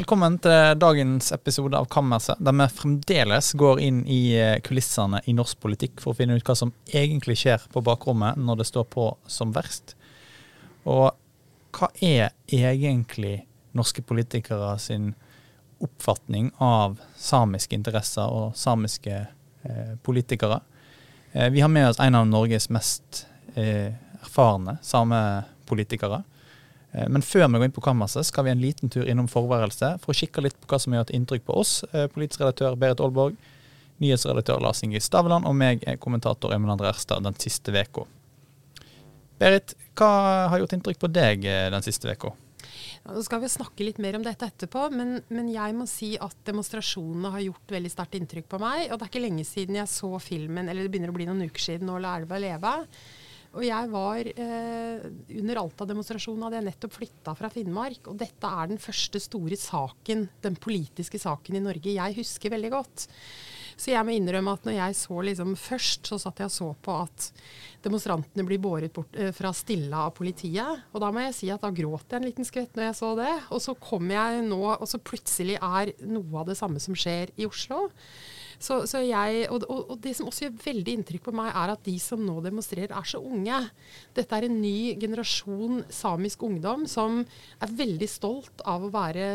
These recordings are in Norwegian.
Velkommen til dagens episode av Kammerset, der vi fremdeles går inn i eh, kulissene i norsk politikk for å finne ut hva som egentlig skjer på bakrommet når det står på som verst. Og hva er egentlig norske politikere sin oppfatning av samiske interesser og samiske eh, politikere? Eh, vi har med oss en av Norges mest eh, erfarne samepolitikere. Eh, men før vi går inn på kammerset, skal vi en liten tur innom forværelse for å kikke litt på hva som har gjort inntrykk på oss. Eh, politisk redaktør Berit Aalborg, nyhetsredaktør Lars Inge Staveland og meg, kommentator Emil André Erstad, den siste uka. Berit, hva har gjort inntrykk på deg eh, den siste uka? Nå skal vi snakke litt mer om dette etterpå, men, men, jeg må si at demonstrasjonene har gjort veldig sterkt inntrykk på meg. Og det er ikke lenge siden jeg så filmen, eller det begynner å bli noen uker siden, 'Nå la elva leve'. Og jeg var eh, Under Alta-demonstrasjonen hadde jeg nettopp flytta fra Finnmark. Og dette er den første store saken, den politiske saken i Norge, jeg husker veldig godt. Så jeg må innrømme at når jeg så liksom først, så satt jeg og så på at demonstrantene blir båret bort eh, fra Stilla av politiet. Og da må jeg si at da gråt jeg en liten skvett når jeg så det. Og så kom jeg nå, og så plutselig er noe av det samme som skjer i Oslo. Så, så jeg, og, og, og, det som også gjør veldig inntrykk på meg, er at de som nå demonstrerer, er så unge. Dette er en ny generasjon samisk ungdom som er veldig stolt av å være,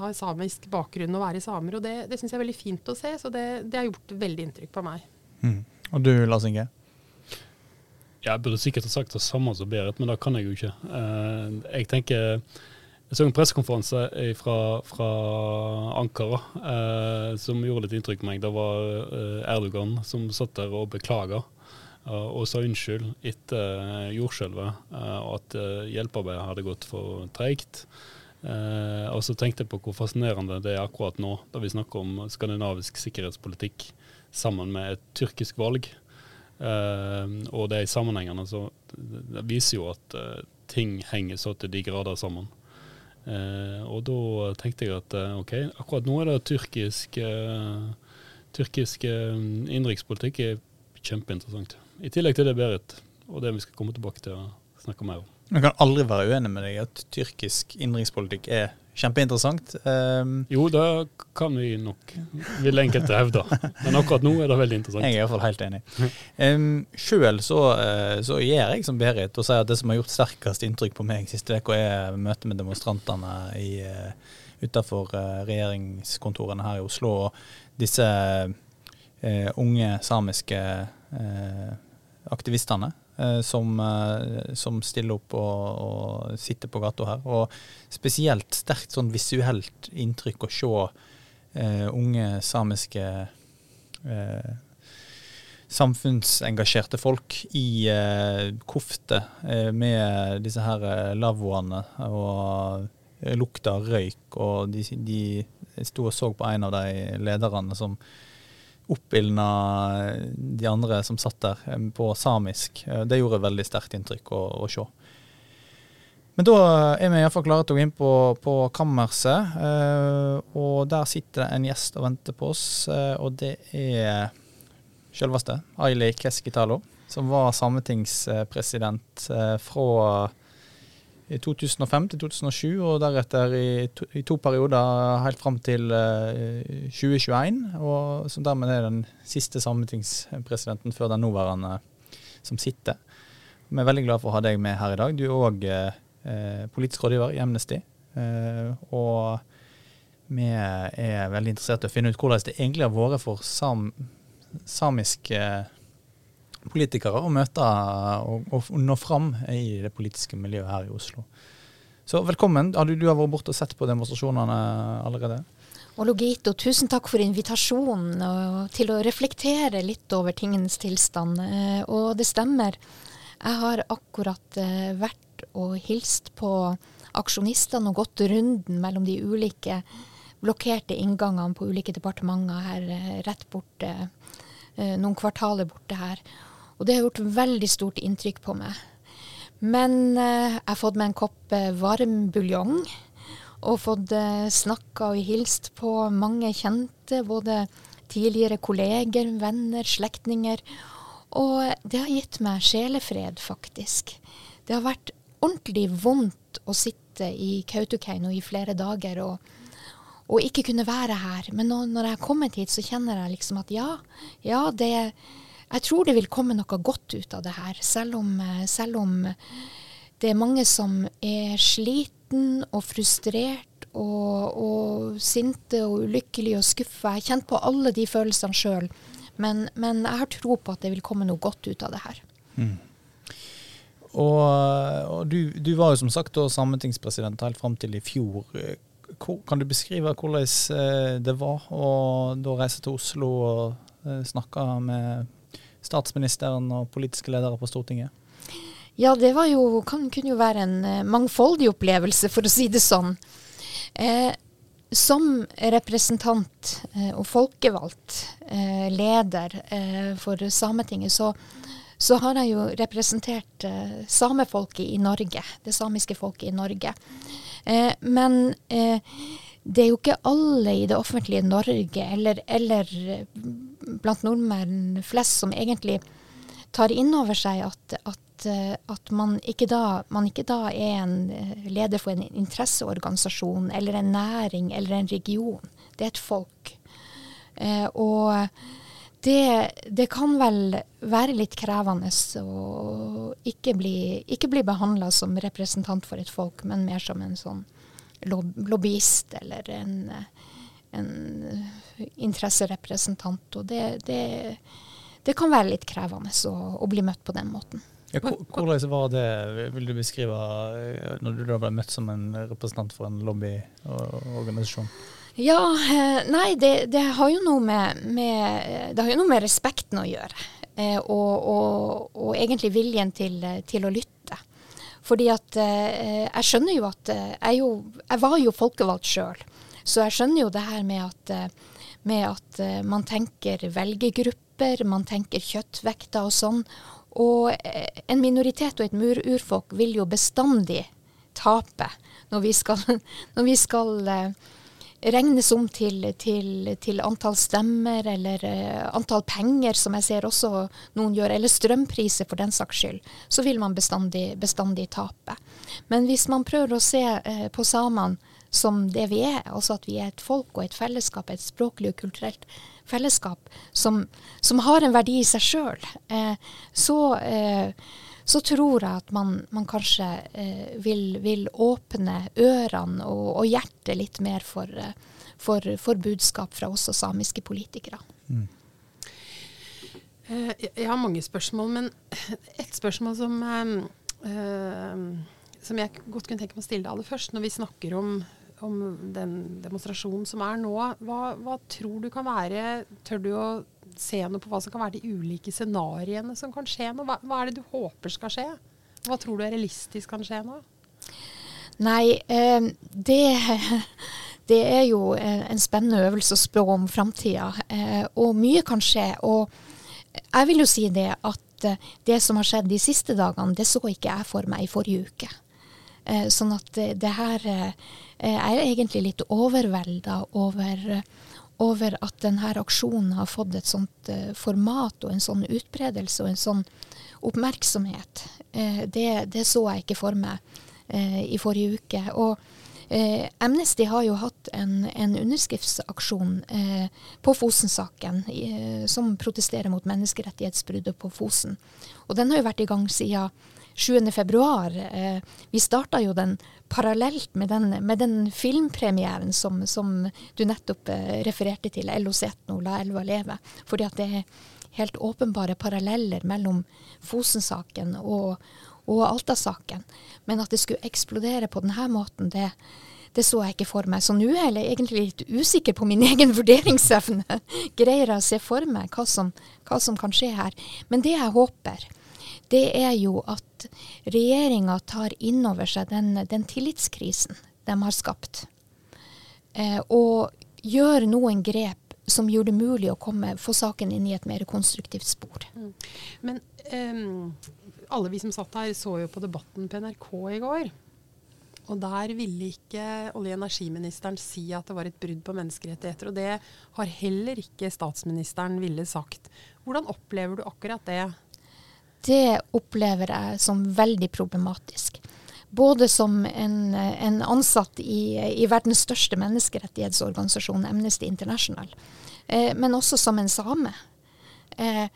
ha samisk bakgrunn og være samer. Og det, det syns jeg er veldig fint å se, så det, det har gjort veldig inntrykk på meg. Mm. Og du, Lars Inge? Jeg burde sikkert ha sagt det samme som Berit, men det kan jeg jo ikke. Uh, jeg tenker jeg så en pressekonferanse fra, fra, Ankara eh, som gjorde litt inntrykk på meg. Det var eh, Erdogan som satt der og beklaga eh, og sa unnskyld etter eh, jordskjelvet, og at hjelpearbeidet hadde gått for treigt. og så tenkte jeg på hvor fascinerende det er akkurat nå, da vi snakker om skandinavisk sikkerhetspolitikk sammen med et tyrkisk valg. og de sammenhengene så viser jo at ting henger så til de grader sammen. Eh, og da tenkte jeg at eh, OK, akkurat nå er det tyrkisk, eh, tyrkisk eh, innenrikspolitikk er kjempeinteressant. I tillegg til det, Berit, og det vi skal komme tilbake til å snakke mer om. Jeg kan aldri være uenig med deg at tyrkisk innenrikspolitikk er kjempeinteressant. Um, jo, det kan vi nok, vil enkelte hevde. Men akkurat nå er det veldig interessant. Jeg er iallfall helt enig. Um, Sjøl så, uh, så gjør jeg som Berit og sier at det som har gjort sterkest inntrykk på meg siste uka, er møtet med demonstrantene i, uh, utenfor uh, regjeringskontorene her i Oslo. Og disse uh, unge samiske aktivistene Eh, som, eh, som, stiller opp og, og sitter på gata her. Og spesielt sterkt sånn visuelt inntrykk å se uh, unge samiske uh, samfunnsengasjerte folk i eh, kofte med disse her lavvoene og lukta røyk. Og de, de sto og så på en av de lederne som oppildna de andre som satt der, eh, på samisk. Eh, det gjorde veldig sterkt inntrykk å, å se. Men da er vi iallfall klare til å gå inn på, på kammerset. Eh, og der sitter det en gjest og venter på oss, og det er selveste Aili Keskitalo, som var sametingspresident eh, fra i 2005 til 2007, og deretter i to, i to perioder helt fram til eh, 2021. Og som dermed er den siste sametingspresidenten før den nåværende som sitter. Vi er veldig glad for å ha deg med her i dag. Du er òg uh, politisk rådgiver i Amnesty. Uh, og vi er veldig interessert i å finne ut hvordan det egentlig har vært for sam, samiske politikere å møte og, og, nå fram i det politiske miljøet her i Oslo. Så velkommen. Du, du har vært borte og sett på demonstrasjonene allerede? Og Logito, tusen takk for invitasjonen til å reflektere litt over tingenes tilstand. Eh, og det stemmer. Jeg har akkurat eh, vært og hilst på aksjonistene og gått runden mellom de ulike blokkerte inngangene på ulike departementer her eh, rett borte, noen kvartaler borte her. Og det har gjort veldig stort inntrykk på meg. Men eh, jeg har fått meg en kopp eh, varm buljong. Og fått eh, snakka og hilst på mange kjente, både tidligere kolleger, venner, slektninger. Og det har gitt meg sjelefred, faktisk. Det har vært ordentlig vondt å sitte i Kautokeino i flere dager og, og ikke kunne være her. Men nå, når jeg har kommet hit, så kjenner jeg liksom at ja, ja det, jeg tror det vil komme noe godt ut av det her. Selv om, eh, selv om det er mange som er sliten og frustrert og, og sinte og ulykkelige og skuffa. Jeg kjenner på alle de følelsene sjøl. Men, men, jeg har tro på at det vil komme noe godt ut av det her. Mm. Og, og du, du, var jo som sagt sametingspresident helt fram til i fjor. Kan du beskrive hvordan eh, det var å reise til Oslo og eh, snakke med statsministeren og politiske ledere på Stortinget? Ja, det jo, kan, kunne jo være en eh, mangfoldig opplevelse, for å si det sånn. Eh, som representant eh, og folkevalgt eh, leder eh, for Sametinget, så, så, har jeg jo representert eh, samefolket i Norge, det samiske folket i Norge. Men det er jo ikke alle i det offentlige Norge, eller, eller blant nordmenn flest, som egentlig tar inn over seg at, at Eh, at, man, ikke da, man, ikke da, er en eh, leder for en interesseorganisasjon eller en næring eller en region. Det er et folk. Eh, og det, det, kan vel være litt krevende å ikke bli, ikke bli behandla som representant for et folk, men mer som en sånn lobbyist eller en, en interesserepresentant. Og det, det, det, kan være litt krevende å, å bli møtt på den måten. Ja, hvordan var det, vil du beskrive, når du da ble møtt som en representant for en lobbyorganisasjon? Ja, eh, nei, det, det, har jo noe med, med, det har jo noe med respekten å gjøre. Eh, og, og, og, egentlig viljen til, til, å lytte. Fordi at jeg skjønner jo at jeg, jo, jeg var jo folkevalgt sjøl. Så jeg skjønner jo det her med at, med at man tenker velgergrupper, man tenker kjøttvekter og sånn. Og eh, en minoritet og et mururfolk vil jo bestandig tape når vi skal, når vi skal regnes om til, til, til, antall stemmer eller uh, antall penger, som jeg ser også noen gjør, eller strømpriser for den saks skyld, så vil man bestandig, bestandig tape. Men hvis man prøver å se uh, på samene som det vi er, altså at vi er et folk og et fellesskap, et språklig og kulturelt fellesskap som, som har en verdi i seg sjøl, eh, så, eh, så, tror jeg at man, man kanskje eh, vil, vil, åpne ørene og, og, hjertet litt mer for, eh, for, for, budskap fra også samiske politikere. Mm. Eh, jeg har mange spørsmål, men et spørsmål som, eh, som jeg godt kunne tenke meg å stille deg aller først, når vi snakker om om den demonstrasjonen som er nå. Hva, hva, tror du kan være Tør du å se noe på hva som kan være de ulike scenarioene som kan skje nå? Hva, hva, er det du håper skal skje? Hva tror du er realistisk kan skje nå? Nei, eh, det, det er jo en spennende øvelse å spå om framtida. Eh, og mye kan skje. Og jeg vil jo si det at eh, det som har skjedd de siste dagene, det så ikke jeg for meg i forrige uke. Eh, sånn at det, her eh, jeg er egentlig litt overvelda over, over, at denne aksjonen har fått et sånt eh, format og en sånn utbredelse og en sånn oppmerksomhet. Det, det så jeg ikke for meg i forrige uke. Og Eh, Amnesty har jo hatt en, en underskriftsaksjon eh, på Fosen-saken, eh, som protesterer mot menneskerettighetsbruddet på Fosen. Og den har jo vært i gang siden 7.2. Eh, vi starta jo den parallelt med den, med den filmpremieren som, som, du nettopp eh, refererte til, 1 La elva leve. Fordi at det er helt åpenbare paralleller mellom Fosen-saken og, og Alta-saken. Men at det skulle eksplodere på denne måten, det, det så jeg ikke for meg. Så nå er jeg egentlig litt usikker på min egen vurderingsevne. Greier jeg å se for meg hva som, hva som kan skje her. Men det jeg håper, det er jo at regjeringa tar inn over seg den, den tillitskrisen de har skapt, eh, og gjør noen grep som gjør det mulig å komme, få saken inn i et mer konstruktivt spor. Mm. Men um, alle vi som satt her, så jo på debatten på NRK i går. Og der ville ikke olje- og energiministeren si at det var et brudd på menneskerettigheter. Og det har heller ikke statsministeren ville sagt. Hvordan opplever du akkurat det? Det opplever jeg som veldig problematisk. både som en, en ansatt i, i, verdens største menneskerettighetsorganisasjon, Amnesty International, eh, men også som en same. Eh,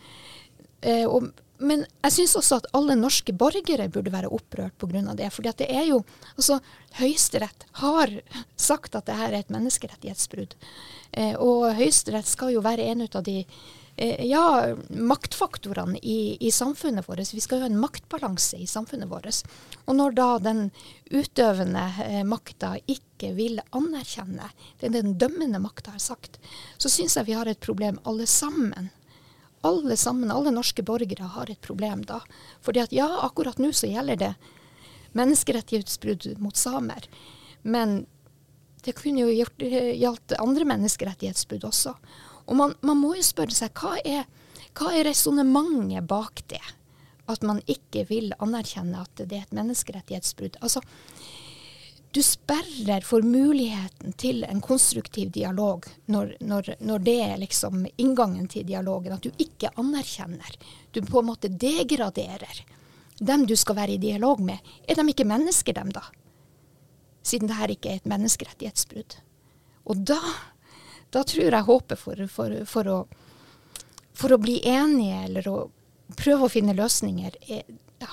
eh, og, men jeg syns også at alle norske borgere burde være opprørt pga. det. For det er jo altså, Høyesterett har sagt at dette er et menneskerettighetsbrudd. Eh, og Høyesterett skal jo være en av de ja, maktfaktorene i, i, samfunnet vårt. Vi skal jo ha en maktbalanse i samfunnet vårt. Og når da den utøvende eh, makta ikke vil anerkjenne det den dømmende makta har sagt, så syns jeg vi har et problem alle sammen. Alle sammen, alle norske borgere har et problem da. Fordi at ja, akkurat nå så gjelder det menneskerettighetsbrudd mot samer. Men det kunne jo gjort, gjaldt andre menneskerettighetsbrudd også. Og man, man, må jo spørre seg hva er, hva er resonnementet bak det? At man ikke vil anerkjenne at det er et menneskerettighetsbrudd. Altså, du sperrer for muligheten til en konstruktiv dialog når, når, når, det er liksom inngangen til dialogen. At du ikke anerkjenner. Du på en måte degraderer dem du skal være i dialog med. Er de ikke mennesker, dem da? Siden det her ikke er et menneskerettighetsbrudd. Og da da tror jeg håpet for, for, for, å, for, å, bli enige eller å prøve å finne løsninger er,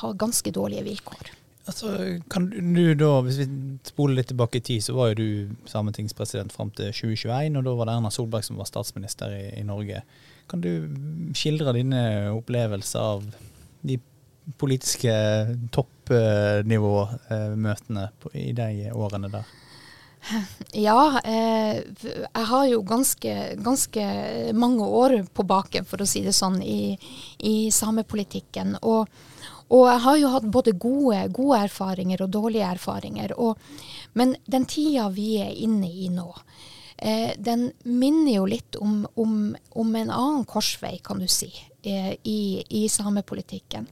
har ganske dårlige vilkår. Altså, kan du da, Hvis vi spoler litt tilbake i tid, så var jo du sametingspresident fram til 2021, og da var det Erna Solberg som var statsminister i, i Norge. Kan du skildre dine opplevelser av de politiske toppnivåmøtene i de årene der? Ja, eh, jeg har jo ganske, ganske, mange år på baken, for å si det sånn, i, i samepolitikken. Og, og, jeg har jo hatt både gode, gode erfaringer og dårlige erfaringer. Og, men den tida vi er inne i nå, eh, den minner jo litt om, om, om, en annen korsvei, kan du si, eh, i, i samepolitikken.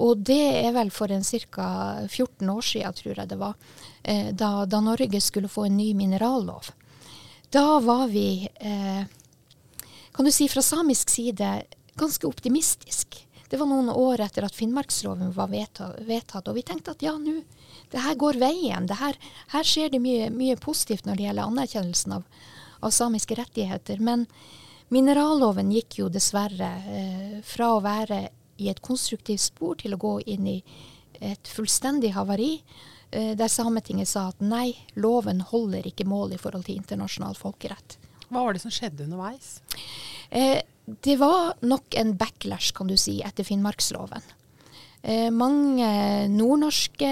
Og det er vel for en ca. 14 år siden, tror jeg det var, eh, da, da, Norge skulle få en ny minerallov. Da var vi, eh, kan du si fra samisk side, ganske optimistisk. Det var noen år etter at Finnmarksloven var vedtatt, og vi tenkte at ja, nå, det her går veien. Her, her, skjer det mye, mye, positivt når det gjelder anerkjennelsen av, av samiske rettigheter. Men mineralloven gikk jo dessverre eh, fra å være i et konstruktivt spor til å gå inn i et fullstendig havari, eh, der Sametinget sa at nei, loven holder ikke mål i forhold til internasjonal folkerett. Hva var det som skjedde underveis? Eh, det var nok en backlash, kan du si, etter Finnmarksloven. Eh, mange nordnorske,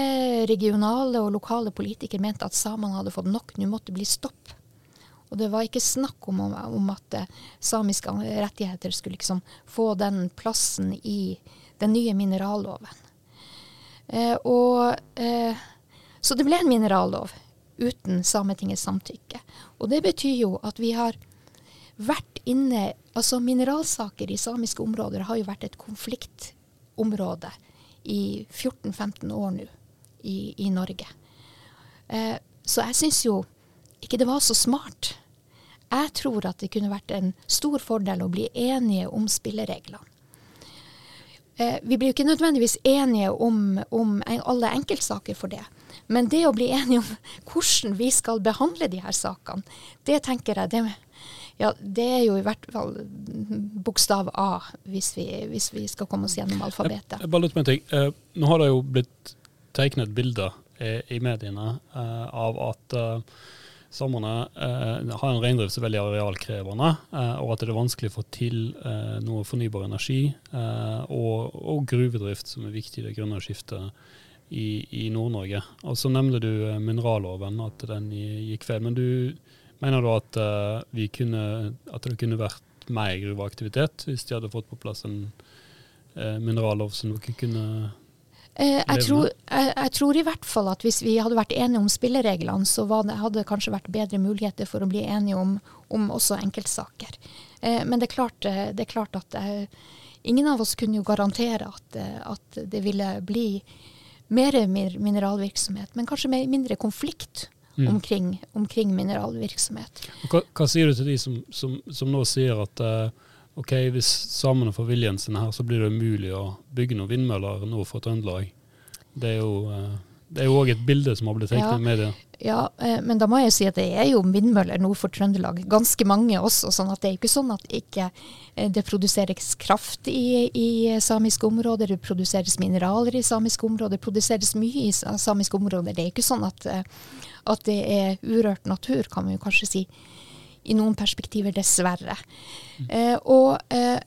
regionale og lokale politikere mente at samene hadde fått nok, nå måtte det bli stopp. Og det var ikke snakk om, om at eh, samiske rettigheter skulle liksom få den plassen i den nye mineralloven. Eh, og, eh, så det ble en minerallov uten Sametingets samtykke. Og det betyr jo at vi har vært inne Altså mineralsaker i samiske områder har jo vært et konfliktområde i 14-15 år nå i, i Norge. Eh, så jeg syns jo ikke det var så smart. Jeg tror at det kunne vært en stor fordel å bli enige om spillereglene. Eh, vi blir jo ikke nødvendigvis enige om, om, alle enkeltsaker for det. Men det å bli enige om hvordan vi skal behandle de her sakene, det tenker jeg det, ja, det er jo i hvert fall bokstav A, hvis vi, hvis vi skal komme oss gjennom alfabetet. Jeg, jeg bare litt med en ting. Uh, nå har det jo blitt tegnet bilder i, i mediene av at Samene eh, har en reindrift som er veldig arealkrevende, eh, og at det er vanskelig å få til eh, noe fornybar energi eh, og, og, gruvedrift, som er viktig i det grønne skiftet i, i Nord-Norge. Og Så nevnte du eh, mineralloven, at den gikk feil. Men du mener da at, eh, kunne, at det kunne vært mer gruveaktivitet hvis de hadde fått på plass en minerallov som dere kunne jeg, tror, jeg, jeg, tror, i hvert fall at hvis vi hadde vært enige om spillereglene, så det, hadde det kanskje vært bedre muligheter for å bli enige om, om også enkeltsaker. Eh, men det er klart, eh, det er klart at eh, ingen av oss kunne jo garantere at, eh, at det ville bli mer mineralvirksomhet, men kanskje mindre konflikt mm. omkring, omkring, mineralvirksomhet. Hva, hva, sier du til de som, som, som nå sier at uh, ok, hvis samene får viljen sin her, så blir det umulig å bygge noen vindmøller nå for Trøndelag. Det er jo Det er jo òg et bilde som har blitt tegnet Ja. i media. Ja, eh, men da må jeg jo si at det er jo vindmøller nord for Trøndelag. Ganske mange også. sånn at det er jo ikke sånn at ikke eh, det produseres kraft i, i samiske områder. Det produseres mineraler i samiske områder. Det produseres mye i samiske områder. Det er ikke sånn at, eh, at det er urørt natur, kan man jo kanskje si. I noen perspektiver, dessverre. Eh, og eh,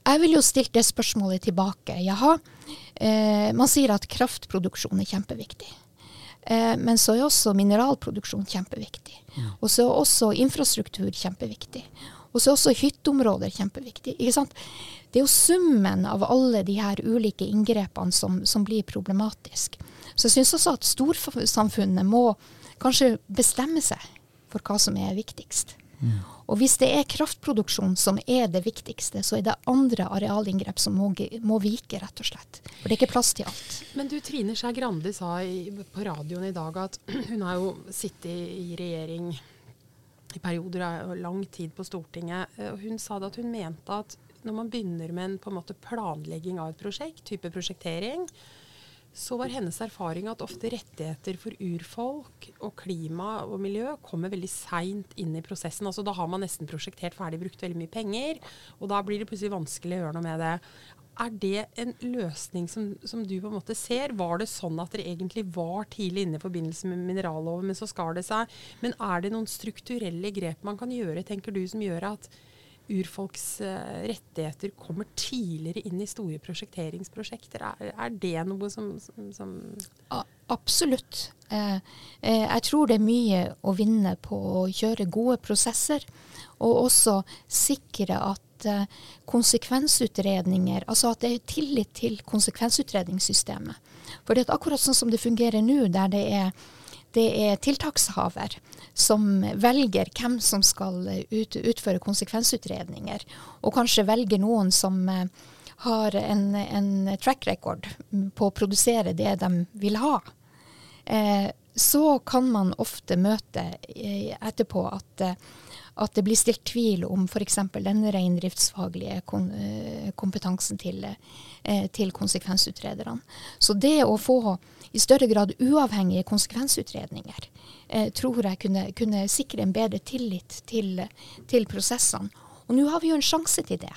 jeg vil jo stilt det spørsmålet tilbake. Jaha, eh, man sier at kraftproduksjon er kjempeviktig. Eh, men så er også mineralproduksjon kjempeviktig. Og så er også infrastruktur kjempeviktig. Og så er også hytteområder kjempeviktig. Ikke sant? Det er jo summen av alle de her ulike inngrepene som, som blir problematisk. Så jeg syns også at storsamfunnet må kanskje bestemme seg for hva som er viktigst. Og hvis det er kraftproduksjon som er det viktigste, så er det andre arealinngrep som må, må vike, rett og slett. For det er ikke plass til alt. Men du, Trine Skei Grande sa i, på radioen i dag at hun har jo sittet i regjering i perioder av lang tid på Stortinget. eh, og Hun sa det at hun mente at når man begynner med en en planlegging av et prosjekt, type prosjektering, så var hennes erfaring at ofte rettigheter for urfolk og klima og miljø kommer veldig seint inn i prosessen. Altså Da har man nesten prosjektert ferdig, brukt veldig mye penger, og da blir det plutselig vanskelig å gjøre noe med det. Er det en løsning som, som du på en måte ser? Var det sånn at dere egentlig var tidlig inne i forbindelse med mineralloven, men så skar det seg? Men er det noen strukturelle grep man kan gjøre, tenker du, som gjør at urfolks eh, rettigheter kommer tidligere inn i store prosjekteringsprosjekter? Er, er det noe som, som, som Absolutt. Eh, eh, jeg tror det er mye å vinne på å kjøre gode prosesser, og også sikre at konsekvensutredninger Altså at det er tillit til konsekvensutredningssystemet. For det er akkurat sånn som det fungerer nå, der det er det er tiltakshaver som velger hvem som skal ut, utføre konsekvensutredninger, og kanskje velger noen som eh, har en, en track record på å produsere det de vil ha. Eh, så kan man ofte møte eh, etterpå at, eh, at det blir stilt tvil om f.eks. den reindriftsfaglige eh, kompetansen til, til konsekvensutrederne. Så det å få i større grad uavhengige konsekvensutredninger tror jeg kunne, kunne sikre en bedre tillit til, til prosessene. Og nå har vi jo en sjanse til det.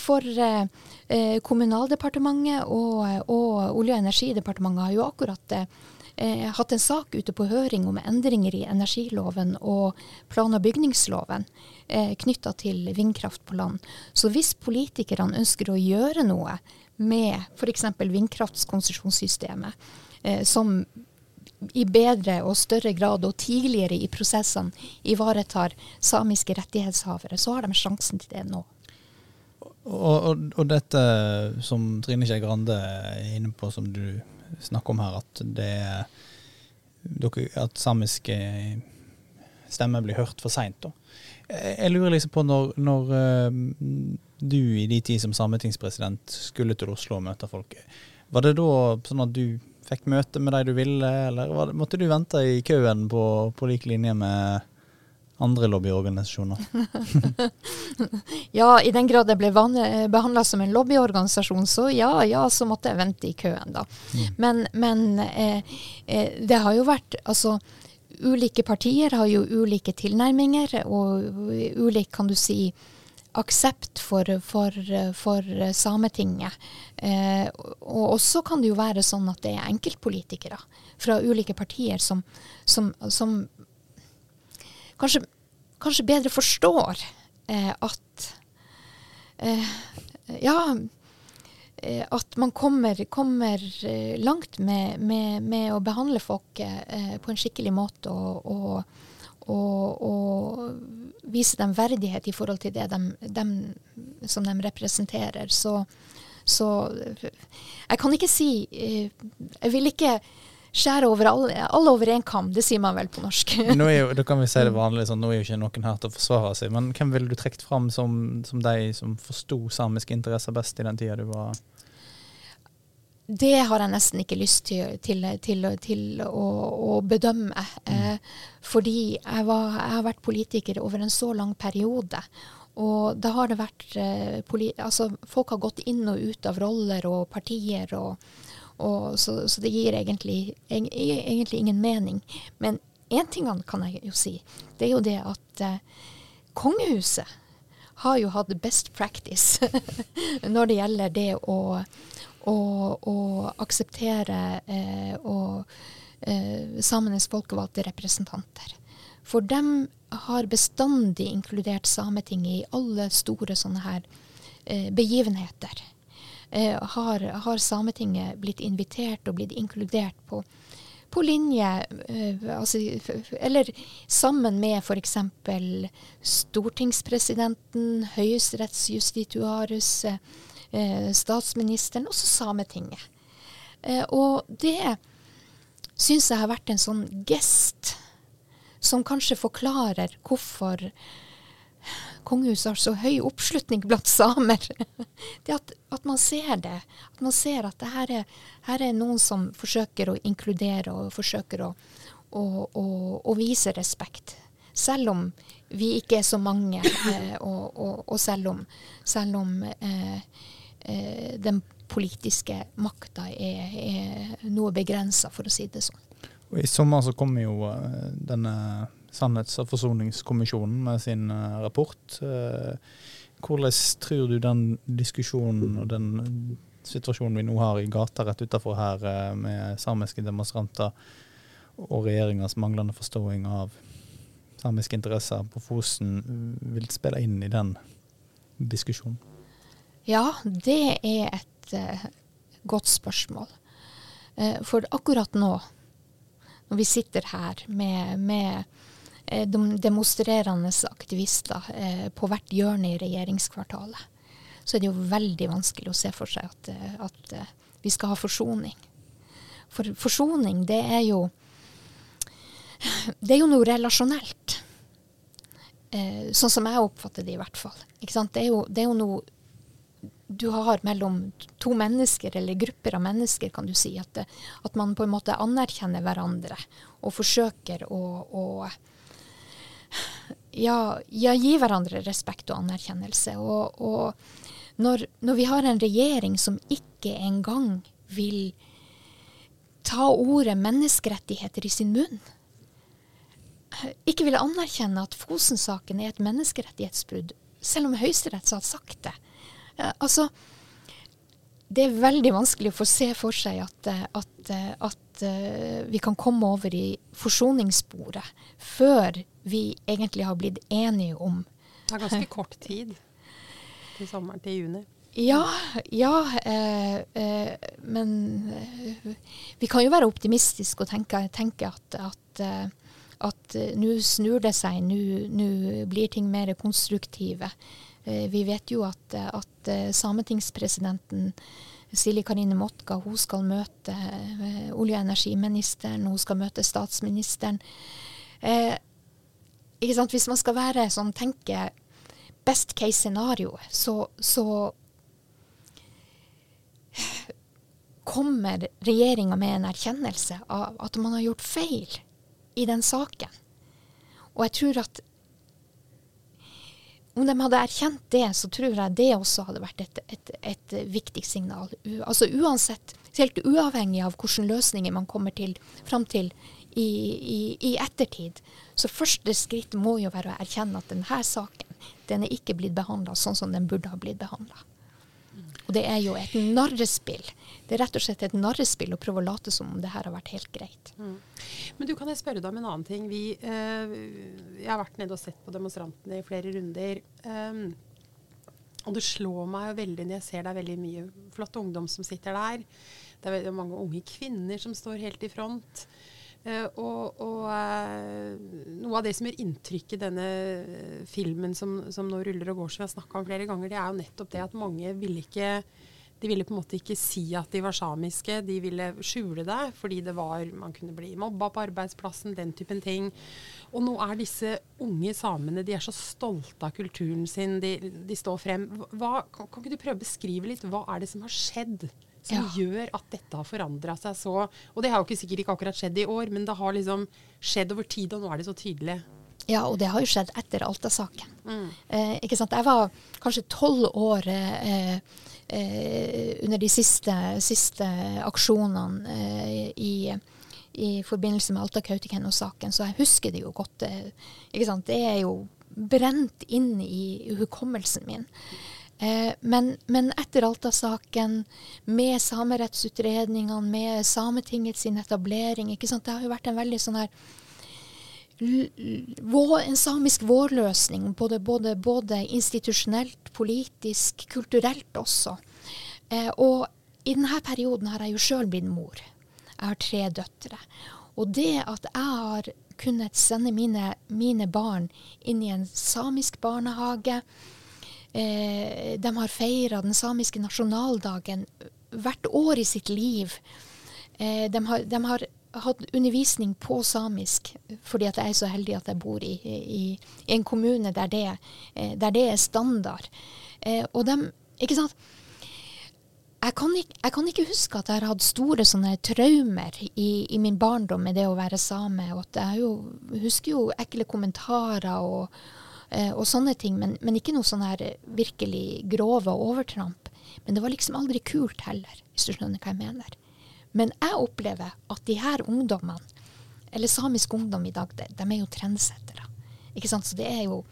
For Kommunaldepartementet og, og Olje- og energidepartementet har jo akkurat eh, hatt en sak ute på høring om endringer i energiloven og plan- og bygningsloven eh, knytta til vindkraft på land. Så hvis politikerne ønsker å gjøre noe med f.eks. vindkraftskonsesjonssystemet, eh, som i bedre og større grad og tidligere i prosessene ivaretar samiske rettighetshavere, så har de sjansen til det nå. Og, og, og dette som Trine Skei Grande er inne på, som du snakker om her, at det at samiske stemmer blir hørt for seint. Jeg lurer liksom på når, når eh, du i de tid som sametingspresident skulle til Oslo og møte folk, var det da sånn at du fikk møte med de du ville, eller det, måtte du vente i køen på, på lik linje med andre lobbyorganisasjoner? Ja, i den grad jeg ble behandla som en lobbyorganisasjon, så ja, ja, så måtte jeg vente i køen, da. Men, men eh, eh, det har jo vært Altså, ulike partier har jo ulike tilnærminger, og ulik, kan du si, aksept for, for, for Sametinget. Eh, og også kan det jo være sånn at det er enkeltpolitikere fra ulike partier som, som, som kanskje, kanskje bedre forstår eh, at eh, Ja, eh, at man kommer, kommer eh, langt med, med, med å behandle folk eh, på en skikkelig måte og, og, og, og vise dem verdighet i forhold til det de, dem som de representerer. Så, så jeg kan ikke si Jeg vil ikke skjære over alle, alle over én kam, det sier man vel på norsk. Nå er jo, da kan vi si det vanlig, sånn, nå er jo ikke noen her til å forsvare seg, men hvem ville du trukket fram som, som de som forsto samiske interesser best i den tida du var Det har jeg nesten ikke lyst til, til, til, til å, å, bedømme. Eh, fordi jeg, var, jeg har vært politiker over en så lang periode. Og da har det vært eh, altså, Folk har gått inn og ut av roller og partier og så, så, det gir egentlig, egentlig, ingen mening. Men én ting kan jeg jo si. Det er jo det at eh, kongehuset har jo hatt best practice når det gjelder det å, å, å akseptere eh, og, eh, samenes folkevalgte representanter. For dem har bestandig inkludert Sametinget i alle store sånne her eh, begivenheter. Eh, har, har, Sametinget blitt invitert og blitt inkludert på, på linje eh, altså, Eller sammen med f.eks. stortingspresidenten, høyesterettsjustitiarius, eh, statsministeren, også Sametinget. Og det syns jeg har vært en sånn gest som kanskje forklarer hvorfor kongehuset har så høy oppslutning blant samer. det at, at, man ser det. At man ser at det her er, her er noen som forsøker å inkludere og forsøker å, å, å, å vise respekt. Selv om vi ikke er så mange, eh, og, og, og, selv om, selv om eh, eh, den politiske makta er, er noe begrensa, for å si det sånn. Og I sommer så kommer jo uh, denne Sannhets- og forsoningskommisjonen med sin uh, rapport. Uh, hvordan tror du den diskusjonen og den situasjonen vi nå har i gata rett utenfor her, med samiske demonstranter og regjeringas manglende forståing av samiske interesser på Fosen, vil spille inn i den diskusjonen? Ja, det er et godt spørsmål. for akkurat nå når vi sitter her med, med eh, de demonstrerende aktivister eh, på hvert hjørne i regjeringskvartalet, så er det jo veldig vanskelig å se for seg at, eh, at vi skal ha forsoning. For forsoning, det er jo Det er jo noe relasjonelt. sånn som jeg oppfatter det, i hvert fall. Det er, jo, det er jo noe du har mellom to mennesker, eller grupper av mennesker, kan du si. At, at man på en måte anerkjenner hverandre og forsøker å, å ja, ja, gi hverandre respekt og anerkjennelse. Og, og når, når, vi har en regjering som ikke engang vil ta ordet menneskerettigheter i sin munn, ikke vil anerkjenne at Fosen-saken er et menneskerettighetsbrudd, selv om Høyesterett har sagt det, altså, det er veldig vanskelig å få se for seg at, at, at, eh, at uh, vi kan komme over i forsoningssporet før vi egentlig har blitt enige om Det er ganske kort tid til sommeren, til juni. Ja, ja eh, eh, men vi kan jo være optimistiske og tenke, tenke at, at, at nå snur det seg, nå blir ting mer konstruktive. Eh, vi vet jo at, at eh, sametingspresidenten Silje Karine Motka hun skal møte eh, olje- og energiministeren, hun skal møte statsministeren. Eh, Hvis man skal være sånn, tenke best case scenario, så, så kommer regjeringa med en erkjennelse av at man har gjort feil i den saken. Og jeg tror at om de hadde erkjent det, så tror jeg det også hadde vært et, et, et viktig signal. U altså uansett, helt uavhengig av hvilke løsninger man kommer til, fram til i, i, i, ettertid. Så første skritt må jo være å erkjenne at denne saken den er ikke blitt behandla sånn som den burde ha blitt behandla. Og det er jo et narrespill. Det er rett og slett et narrespill å prøve å late som om det her har vært helt greit. Mm. Men du, kan jeg spørre deg om en annen ting? Vi, eh, jeg har vært nede og sett på demonstrantene i flere runder. Um, og det slår meg jo veldig når jeg ser det er veldig mye flott ungdom som sitter der. Det er mange unge kvinner som står helt i front. Uh, og, og uh, noe av det som gjør inntrykk i denne filmen som, som nå ruller og går, som vi har snakka om flere ganger, det er jo nettopp det at mange ville ikke de ville på en måte ikke si at de var samiske, de ville skjule det fordi det var, man kunne bli mobba på arbeidsplassen, den typen ting. Og nå er disse unge samene de er så stolte av kulturen sin, de, de står frem. Hva, kan, kan, ikke du prøve å beskrive litt, hva er det som har skjedd? Som ja. gjør at dette har forandra seg så Og det har jo ikke sikkert ikke akkurat skjedd i år, men det har liksom skjedd over tid, og nå er det så tydelig. Ja, og det har jo skjedd etter Alta-saken. Mm. Eh, ikke sant? Jeg var kanskje tolv år eh, eh, under de siste, siste aksjonene eh, i, i, forbindelse med Alta-Kautokeino-saken, så jeg husker det jo godt. Eh? Det er jo brent inn i hukommelsen min. Eh, men, men, etter Alta-saken, med samerettsutredningene, med Sametingets etablering? Det har jo vært en veldig sånn her en samisk vårløsning, både, både, både institusjonelt, politisk, kulturelt også. Eh, og i denne perioden har jeg jo sjøl blitt mor. Jeg har tre døtre. Og det at jeg har kunnet sende mine, mine barn inn i en samisk barnehage eh, De har feira den samiske nasjonaldagen hvert år i sitt liv. Eh, de, har, de har hatt undervisning på samisk fordi at jeg er så heldig at jeg bor i, i, i en kommune der det, eh, der det er standard. Eh, og de, ikke sant jeg kan, ikke, jeg kan, ikke, huske at jeg har hatt store sånne traumer i, i, min barndom med det å være same. og at Jeg jo, husker jo ekle kommentarer og, og sånne ting, men, men, ikke noe sånn her virkelig grove overtramp. Men det var liksom aldri kult heller, hvis du skjønner hva jeg mener. Men jeg opplever at de her ungdommene, eller samisk ungdom i dag, de, de er jo trendsettere. Ikke sant? Så det er jo,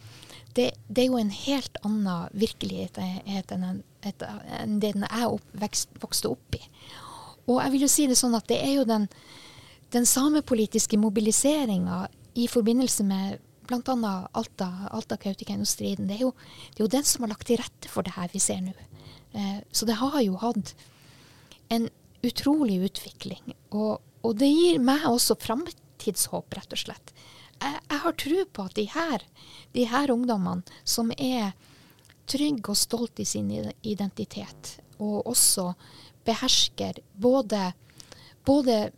det, det er jo en helt annen virkelighet enn, enn den jeg opp, vekst, vokste opp i. Og jeg vil jo si det sånn at det er jo den, den samepolitiske mobiliseringa i forbindelse med bl.a. Alta-Kautokeino-striden, Alta det, det, er jo den som har lagt til rette for det her vi ser nå. Eh, så det har jo hatt en utrolig utvikling. Og, og, det gir meg også framtidshåp, rett og slett. Jeg, jeg har tro på at de her, de her ungdommene som er trygge og stolte i sin identitet, og også behersker både, både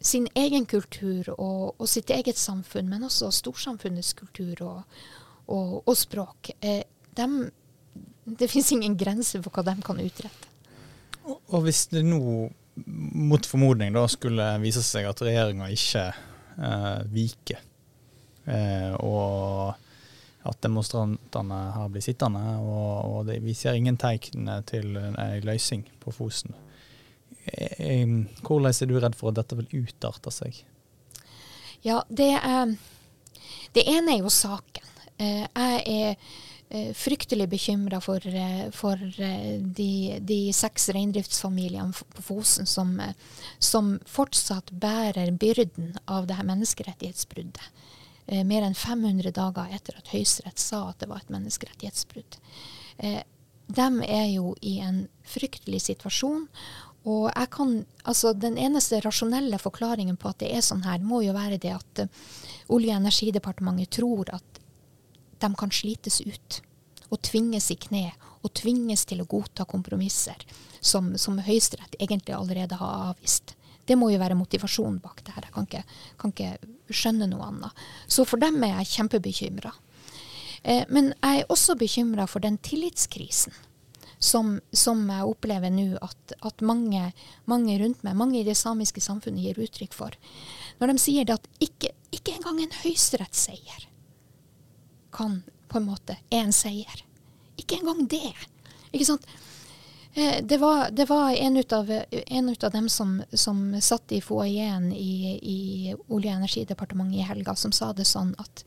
sin egen kultur og, og, sitt eget samfunn, men også storsamfunnets kultur og, og, og språk. Eh, dem, det fins ingen grenser for hva de kan utrette. Og hvis det nå mot formodning da skulle vise seg at regjeringa ikke eh, viker, eh, og at demonstrantene her blir sittende, og, det, vi ser ingen tegn til en løsning på Fosen. Eh, hvordan er du redd for at dette vil utarte seg? Ja, det, det ene er jo saken. Eh, jeg er Eh, fryktelig bekymra for, eh, for eh, de, de, seks reindriftsfamiliene på Fosen som, som, fortsatt bærer byrden av det her menneskerettighetsbruddet. Mer enn 500 dager etter at Høyesterett sa at det var et menneskerettighetsbrudd. De er jo i en fryktelig situasjon. Og jeg kan, altså Den eneste rasjonelle forklaringen på at det er sånn her, må jo være det at Olje- og energidepartementet tror at de kan slites ut og tvinges i kne og tvinges til å godta kompromisser som, som Høyesterett egentlig allerede har avvist. Det må jo være motivasjonen bak det her. Jeg kan ikke, kan ikke skjønne noe annet. Så for dem er jeg kjempebekymra. Eh, men jeg er også bekymra for den tillitskrisen som, som jeg opplever nå at, at mange, mange, rundt meg, mange i det samiske samfunnet, gir uttrykk for. Når de sier det at ikke, ikke engang en høyesterettsseier kan på en måte er en seier. Ikke engang det. Ikke sant? Eh, det var, det var en, ut av, en ut av dem som, som satt i foajeen i, i Olje- og energidepartementet i helga, som sa det sånn at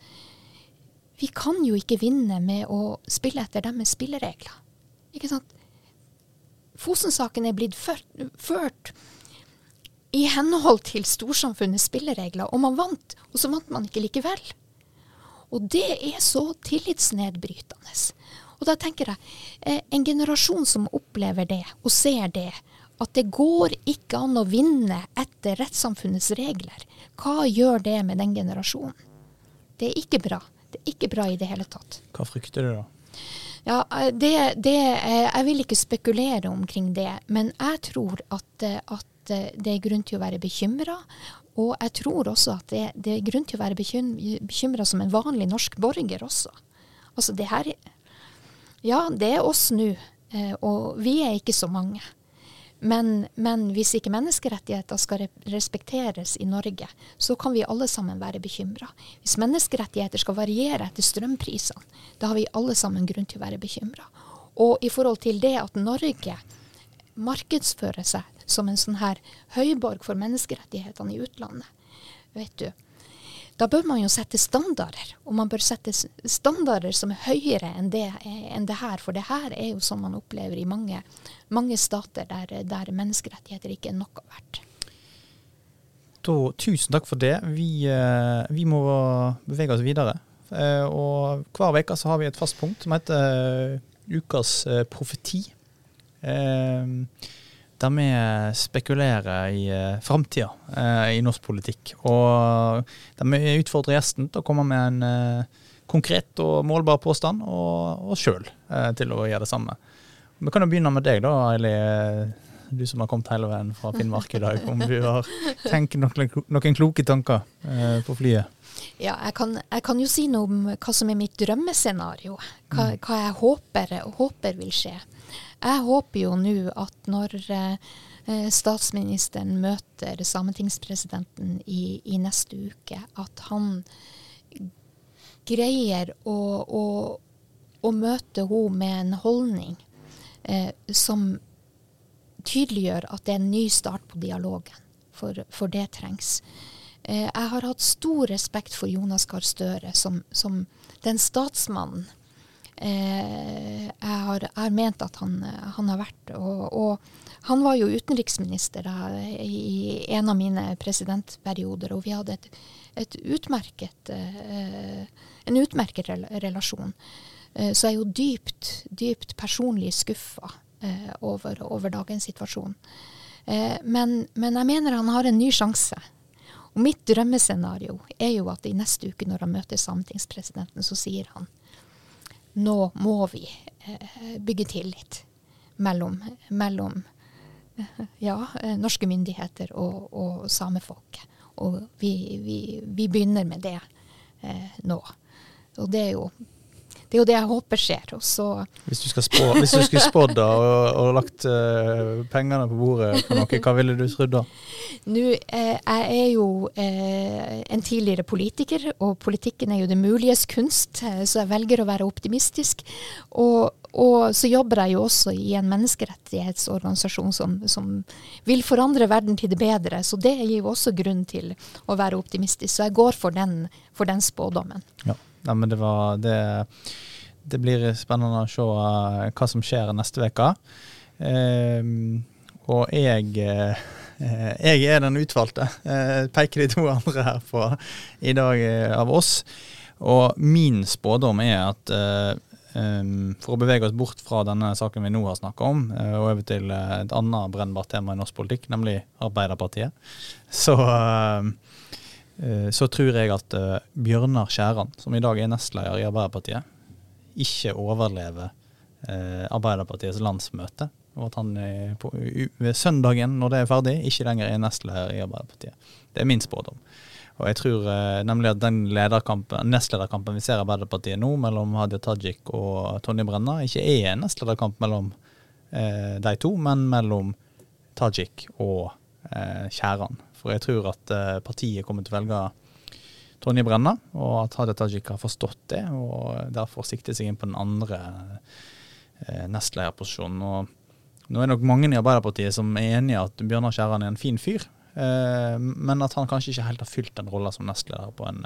vi kan jo ikke vinne med å spille etter deres spilleregler. Ikke sant? Fosen-saken er blitt ført, i henhold til storsamfunnets spilleregler, og man vant, og så vant man ikke likevel. Og det er så tillitsnedbrytende. Og da tenker jeg, eh, en generasjon som opplever det, og ser det, at det går ikke an å vinne etter rettssamfunnets regler, hva gjør det med den generasjonen? Det er ikke bra. Det er ikke bra i det hele tatt. Hva frykter du da? Ja, eh, det, det, eh, Jeg vil ikke spekulere omkring det, men jeg tror at, at det er grunn til å være bekymra. Og jeg tror også at det, det er grunn til å være bekymra som en vanlig norsk borger også. Altså det her Ja, det er oss nå, eh, og vi er ikke så mange. Men, men, hvis ikke menneskerettigheter skal respekteres i Norge, så kan vi alle sammen være bekymra. Hvis menneskerettigheter skal variere etter strømprisene, da har vi alle sammen grunn til å være bekymra. Og i forhold til det at Norge markedsfører seg som en sånn her høyborg for menneskerettighetene i utlandet, vet du, da bør man jo sette standarder. Og man bør sette standarder som er høyere enn det, enn det her. For det her er jo som man opplever i mange, mange stater der, der, menneskerettigheter ikke er noe verdt. Da, tusen takk for det. Vi, eh, vi må bevege oss videre. Eh, og hver uke har vi et fast punkt som heter eh, Ukas profeti. Eh, der vi spekulerer i uh, framtida uh, i norsk politikk. Og der vi utfordrer gjesten til å komme med en uh, konkret og målbar påstand, og oss sjøl til å gjøre det samme. Vi kan jo begynne med deg, da, Eili. Du som har kommet hele veien fra Finnmark i dag. Om du har tenkt noen, noen kloke tanker på flyet? Ja, jeg kan, jeg kan, jo si noe om hva som er mitt drømmescenario. Hva, mm. hva jeg håper, håper vil skje. Jeg håper jo nå at når eh, statsministeren møter sametingspresidenten i, i, neste uke, at han greier å, å, å møte henne med en holdning eh, som tydeliggjør at det er en ny start på dialogen. For, for det trengs. Eh, jeg har hatt stor respekt for Jonas Gahr Støre som, som den statsmannen eh, jeg, har, har, ment at han, han har vært. Og, og, han var jo utenriksminister da, i en av mine presidentperioder, og vi hadde et, et utmerket, eh, en utmerket relasjon. Eh, så jeg er jo dypt, dypt personlig skuffa eh, over, over, dagens situasjon. Eh, men, men jeg mener han har en ny sjanse. Og mitt drømmescenario er jo at i neste uke, når han møter sametingspresidenten, så sier han nå må vi eh, bygge tillit mellom, mellom eh, ja, eh, norske myndigheter og, og samefolket. Og vi, vi, vi, begynner med det eh, nå. Og det er jo det er jo det jeg håper skjer. hvis du, skal spå, hvis du skulle spådd og, og, lagt uh, pengene på bordet for noe, hva ville du trodd da? Nå, eh, Jeg er jo eh, en tidligere politiker, og politikken er jo det muliges kunst, eh, så jeg velger å være optimistisk. Og, og så jobber jeg jo også i en menneskerettighetsorganisasjon som, som, vil forandre verden til det bedre, så det gir jo også grunn til å være optimistisk. Så jeg går for den, for den spådommen. Ja. Nei, men det var det, det blir spennende å se uh, hva som skjer neste uke. Eh, og jeg eh, jeg er den utvalgte, Eh, peker de to andre her på i dag av oss. Og min spådom er at um, for å bevege oss bort fra denne saken vi nå har snakka om, og over til et annet brennbart tema i norsk politikk, nemlig Arbeiderpartiet, så Eh, så tror jeg at eh, Bjørnar Skjæran, som i dag er nestleder i Arbeiderpartiet, ikke overlever eh, Arbeiderpartiets landsmøte. Og at han på, ved søndagen, når det er ferdig, ikke lenger er nestleder i Arbeiderpartiet. Det er min spådom. Og jeg tror nemlig at den nestlederkampen vi ser i Arbeiderpartiet nå, mellom Hadia Tajik og Tonje Brenna, ikke er en nestlederkamp mellom eh, de to, men mellom Tajik og eh, Skjæran. For jeg tror at eh, partiet kommer til å velge Tonje Brenna, og at Hadia Tajik har forstått det, og derfor sikter seg inn på den andre eh, nestlederposisjonen. Og nå er det nok mange i Arbeiderpartiet som er enig i at Bjørnar Skjæran er en fin fyr, men at han kanskje ikke helt har fylt den rolla som nestleder på en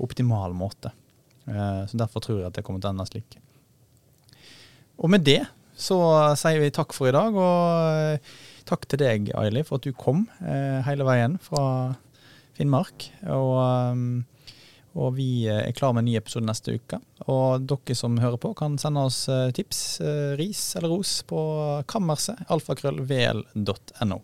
optimal måte. Så Derfor tror jeg at det kommer til å ende slik. Og med det så sier vi takk for i dag. og Takk til deg, Aili, for at du kom eh, hele veien fra Finnmark. Og, um, og, vi er klar med en ny episode neste uke. Og dere som hører på, kan sende oss eh, tips, eh, ris eller ros på kammerset alfakrøllvl.no.